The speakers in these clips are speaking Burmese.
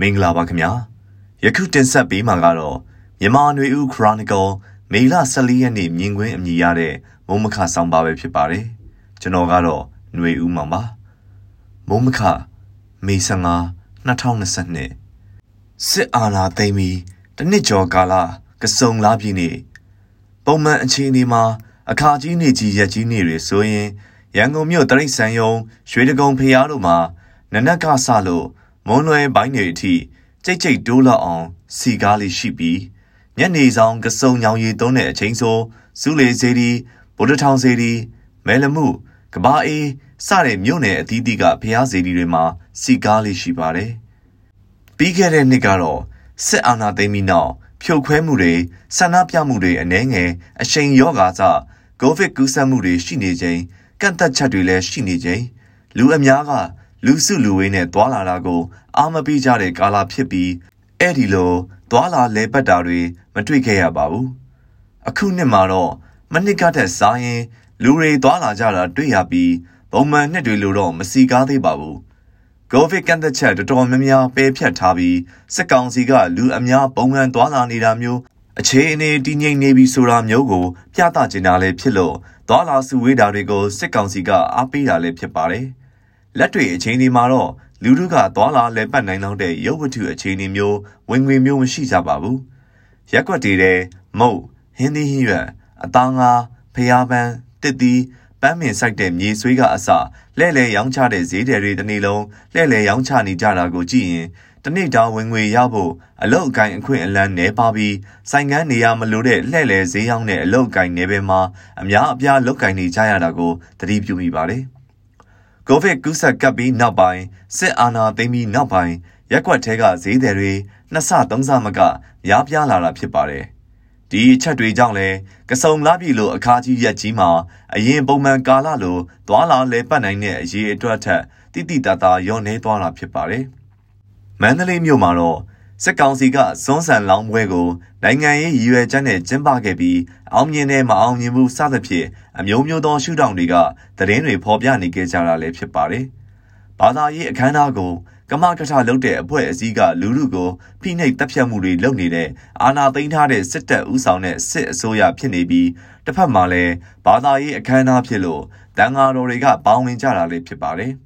မင်္ဂလာပါခင်ဗျာယခုတင်ဆက်ပေးမှာကတော့မြန်မာနွေဦး Chronicle မေလ14ရက်နေ့မြင်ကွင်းအမည်ရတဲ့မုံမခဆောင်းပါပဲဖြစ်ပါတယ်ကျွန်တော်ကတော့နွေဦးမောင်ပါမုံမခမေ15 2022စစ်အာဏာသိမ်းပြီးတနစ်ကျော်ကာလကစုံလာပြီနေပုံမှန်အခြေအနေမှာအခါကြီးနေကြီးရက်ကြီးနေတွေဆိုရင်ရန်ကုန်မြို့တရိတ်ဆန်ယုံရွှေတကုံဖျားတို့မှာနနက်ကဆလို့ မွန်လွယ်ပိုင်းတွေအထိကြိတ်ကြိတ်တိုးလောက်အောင်စီကားလေးရှိပြီးညနေဆောင်ကစုံညောင်ရည်သုံးတဲ့အချိန်ဆိုစုလေစေဒီဗုဒ္ဓထောင်စေဒီမဲလမှုကဘာအေးစတဲ့မြို့နယ်အသီးသီးကဖျားစေဒီတွေမှာစီကားလေးရှိပါတယ်။ပြီးခဲ့တဲ့နှစ်ကတော့စစ်အာဏာသိမ်းပြီးနောက်ဖြိုခွဲမှုတွေဆန္ဒပြမှုတွေအနှဲငယ်အရှိန်ရောဂါစကိုဗစ်ကူးစက်မှုတွေရှိနေချိန်ကန့်သက်ချက်တွေလည်းရှိနေချိန်လူအများက လူစုလူဝေးနဲ့သွာလာတာကို အာမပိကြတဲ့ကာလဖြစ်ပြီးအဲ့ဒီလိုသွာလာလဲပတ်တာတွေမတွေ့ခဲ့ရပါဘူးအခုနှစ်မှာတော့မနစ်ကတဲ့စားရင် လူတွေသွာလာကြတာတွေ့ရပြီးပုံမှန်နှစ်တွေလိုတော့မစီကားသေးပါဘူးကိုဗစ်ကန့်သက်ချက်တော်တော်များများပယ်ဖြတ်ထားပြီးစစ်ကောင်စီကလူအများပုံမှန်သွာလာနေတာမျိုးအခြေအနေတည်ငြိမ်နေပြီဆိုတာမျိုးကို ပြသချင်တာလည်းဖြစ်လို့သွာလာစုဝေးတာတွေကိုစစ်ကောင်စီကအားပေးတာလည်းဖြစ်ပါတယ်။ လက်တွေအခြေအနေမှာတော့လူတို့ကသွာလာလဲပတ်နိုင်တော့တဲ့ရုပ်ဝတ္ထုအခြေအနေမျိုးဝင်ငွေမျိုးမရှိကြပါဘူးရက်ွက်တွေတဲ့မုတ်ဟင်းသီးဟင်းရွက်အသားငါဖျားပန်းတစ်သီးပန်းမင်ဆိုင်တဲ့မြေဆွေးကအစလဲ့လဲရောင်းချတဲ့ဈေးတယ်တွေတစ်နေ့လုံးလဲ့လဲရောင်းချနေကြတာကိုကြည့်ရင်တနေ့တောင်ဝင်ငွေရဖို့အလုတ်အကင်အခွင့်အလန်းနေပါပြီးဆိုင်ကန်းနေရမလို့တဲ့လှဲ့လေဈေးရောက်တဲ့အလုတ်အကင်နေပဲမှာအများအပြားလုတ်ကင်နေကြရတာကိုသတိပြုမိပါတယ်။ ကိုဗစ်ကူးစက်ကပ်ပြီးနောက်ပိုင်းစစ်အာဏာသိမ်းပြီးနောက်ပိုင်းရက်ွက်ထဲကဈေးသည်တွေနှစ်ဆသုံးဆမကရားပြားလာတာဖြစ်ပါတယ်။ဒီအချက်တွေကြောင့်လဲကစုံလာပြီလို့အခါကြီးရက်ကြီးမှာအရင်ပုံမှန်ကာလလိုသွာလာလဲပတ်နိုင်တဲ့အရေးအတွက်ထက်တိတိတသားရောနေသွားတာဖြစ်ပါတယ်။မန္တလေးမြို့မှာတော့ စစ်ကောင်စီကစွန်းဆန်လောင်းပွဲကိုနိုင်ငံရေးရည်ရွယ်ချက်နဲ့ကျင်းပခဲ့ပြီးအောင်မြင်တဲ့မအောင်မြင်မှုစသဖြင့်အမျိုးမျိုးသောရှုထောင့်တွေကသတင်းတွေဖော်ပြနေကြတာလည်းဖြစ်ပါတယ်။ဘာသာရေးအခမ်းအနားကိုကမကထလုပ်တဲ့အဖွဲ့အစည်းကလူလူကိုဖိနှိပ်တပ်ဖြတ်မှုတွေလုပ်နေတဲ့အာဏာသိမ်းထားတဲ့စစ်တပ်ဥဆောင်တဲ့စစ်အစိုးရဖြစ်နေပြီးတစ်ဖက်မှာလည်းဘာသာရေးအခမ်းအနားဖြစ်လို့တန်ဃာတော်တွေကပေါင်းဝင်ကြတာလည်းဖြစ်ပါတယ်။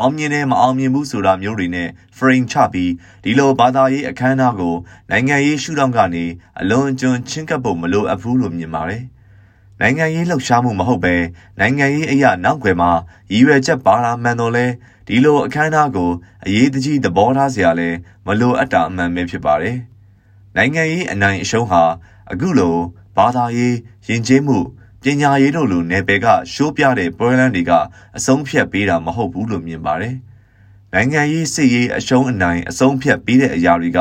အောင်မြင်တယ်မအောင်မြင်ဘူးဆိုတာမျိုးတွေနဲ့ frame ချပြီးဒီလိုဘာသာရေးအခမ်းအနားကိုနိုင်ငံရေးရှုထောင့်ကနေအလွန်အကျွံချင်းကပ်ဖို့မလိုအပ်ဘူးလို့မြင်ပါတယ်။နိုင်ငံရေးလှုပ်ရှားမှုမဟုတ်ပဲနိုင်ငံရေးအရာနောက်ွယ်မှာရည်ရွယ်ချက်ပါလာမှန်တော့လဲဒီလိုအခမ်းအနားကိုအရေးတကြီးသဘောထားစရာလဲမလိုအပ်တာအမှန်ပဲဖြစ်ပါတယ်။နိုင်ငံရေးအနိုင်အရှုံးဟာအခုလိုဘာသာရေးယဉ်ကျေးမှု ပညာရေးတို့လိုနယ်ပယ်ကရှိုးပြတဲ့ပွဲလန်းတွေကအဆုံးဖြတ်ပေးတာမဟုတ်ဘူးလို့မြင်ပါတယ်။နိုင်ငံရေးစစ်ရေးအရှုံးအနိုင်အဆုံးဖြတ်ပေးတဲ့အရာတွေက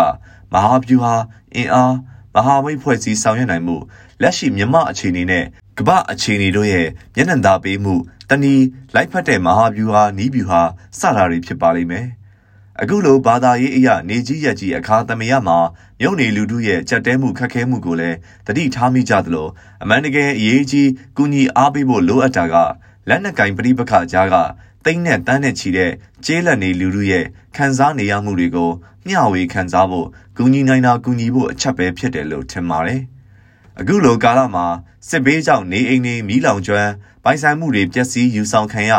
မဟာဗျူဟာအင်အားမဟာမိတ်ဖွဲ့စည်းဆောင်ရွက်နိုင်မှုလက်ရှိမြမအခြေအနေနဲ့ကမ္ဘာအခြေအနေတို့ရဲ့မျက်နှာသာပေးမှုတဏီလိုက်ဖက်တဲ့မဟာဗျူဟာနီးဗျူဟာစတာတွေဖြစ်ပါလိမ့်မယ်။ အခုလိုဘာသာရေးအရာနေကြီးရက်ကြီးအခါသမယမှာမြုံနေလူတို့ရဲ့ကြက်တဲမှုခက်ခဲမှုကိုလည်းတတိထားမိကြသလိုအမှန်တကယ်အရေးကြီးကုညီအားပေးဖို့လိုအပ်တာကလက်နက်ကင်ပြိပခကြားကတိမ့်နဲ့တန်းနဲ့ချီတဲ့ကျေးလက်နေလူတို့ရဲ့ခံစားနေရမှုတွေကိုမျှဝေခံစားဖို့ကုညီနိုင်တာကုညီဖို့အချက်ပဲဖြစ်တယ်လို့ထင်ပါတယ်။အခုလိုကာလမှာစစ်ဘေးကြောင့်နေအိမ်တွေမီးလောင်ကျွမ်းပိုင်ဆိုင်မှုတွေပျက်စီးယူဆောင်ခံရ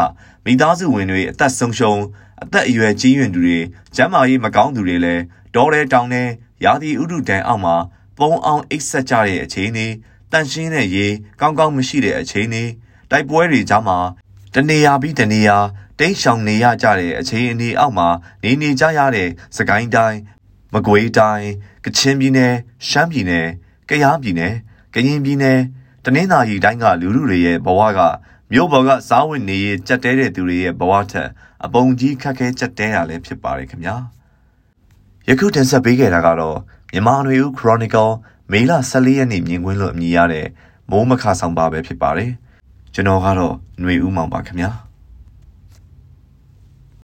မိသားစုဝင်တွေအသက်ဆုံးရှုံး အသက်အရွယ်ကြီးရင်သူတွေကျမ်းမာရေးမကောင်းသူတွေလည်းဒေါ်ရဲတောင်နဲ့ရာသီဥတုတန်အောက်မှာပုံအောင်အိတ်ဆက်ကြတဲ့အခြေအနေတန်ရှင်းတဲ့ရေကောင်းကောင်းမရှိတဲ့အခြေအနေတိုက်ပွဲတွေကြားမှာတနေရာပြီးတနေရာတိတ်ရှောင်နေရကြတဲ့အခြေအနေအောက်မှာနေနေကြရတဲ့စကိုင်းတိုင်းမကွေးတိုင်းကချင်ပြည်နယ်ရှမ်းပြည်နယ်ကယားပြည်နယ်ကရင်ပြည်နယ်တနင်္သာရီတိုင်းကလူလူတွေရဲ့ဘဝက မြို့ပေါ်ကစားဝတ်နေရေးကြက်တဲတဲ့သူတွေရဲ့ဘဝထက်အပုံကြီးခက်ခဲကြက်တဲတာလည်းဖြစ်ပါတယ်ခင်ဗျာယခုတင်ဆက်ပေးခဲ့တာကတော့မြန်မာနွေဦး Chronicle မေလ14ရက်နေ့မြင်ကွင်းလို့အမည်ရတဲ့မိုးမခဆောင်ပါပဲဖြစ်ပါတယ်ကျွန်တော်ကတော့ຫນွေဦးမောင်ပါခင်ဗျာ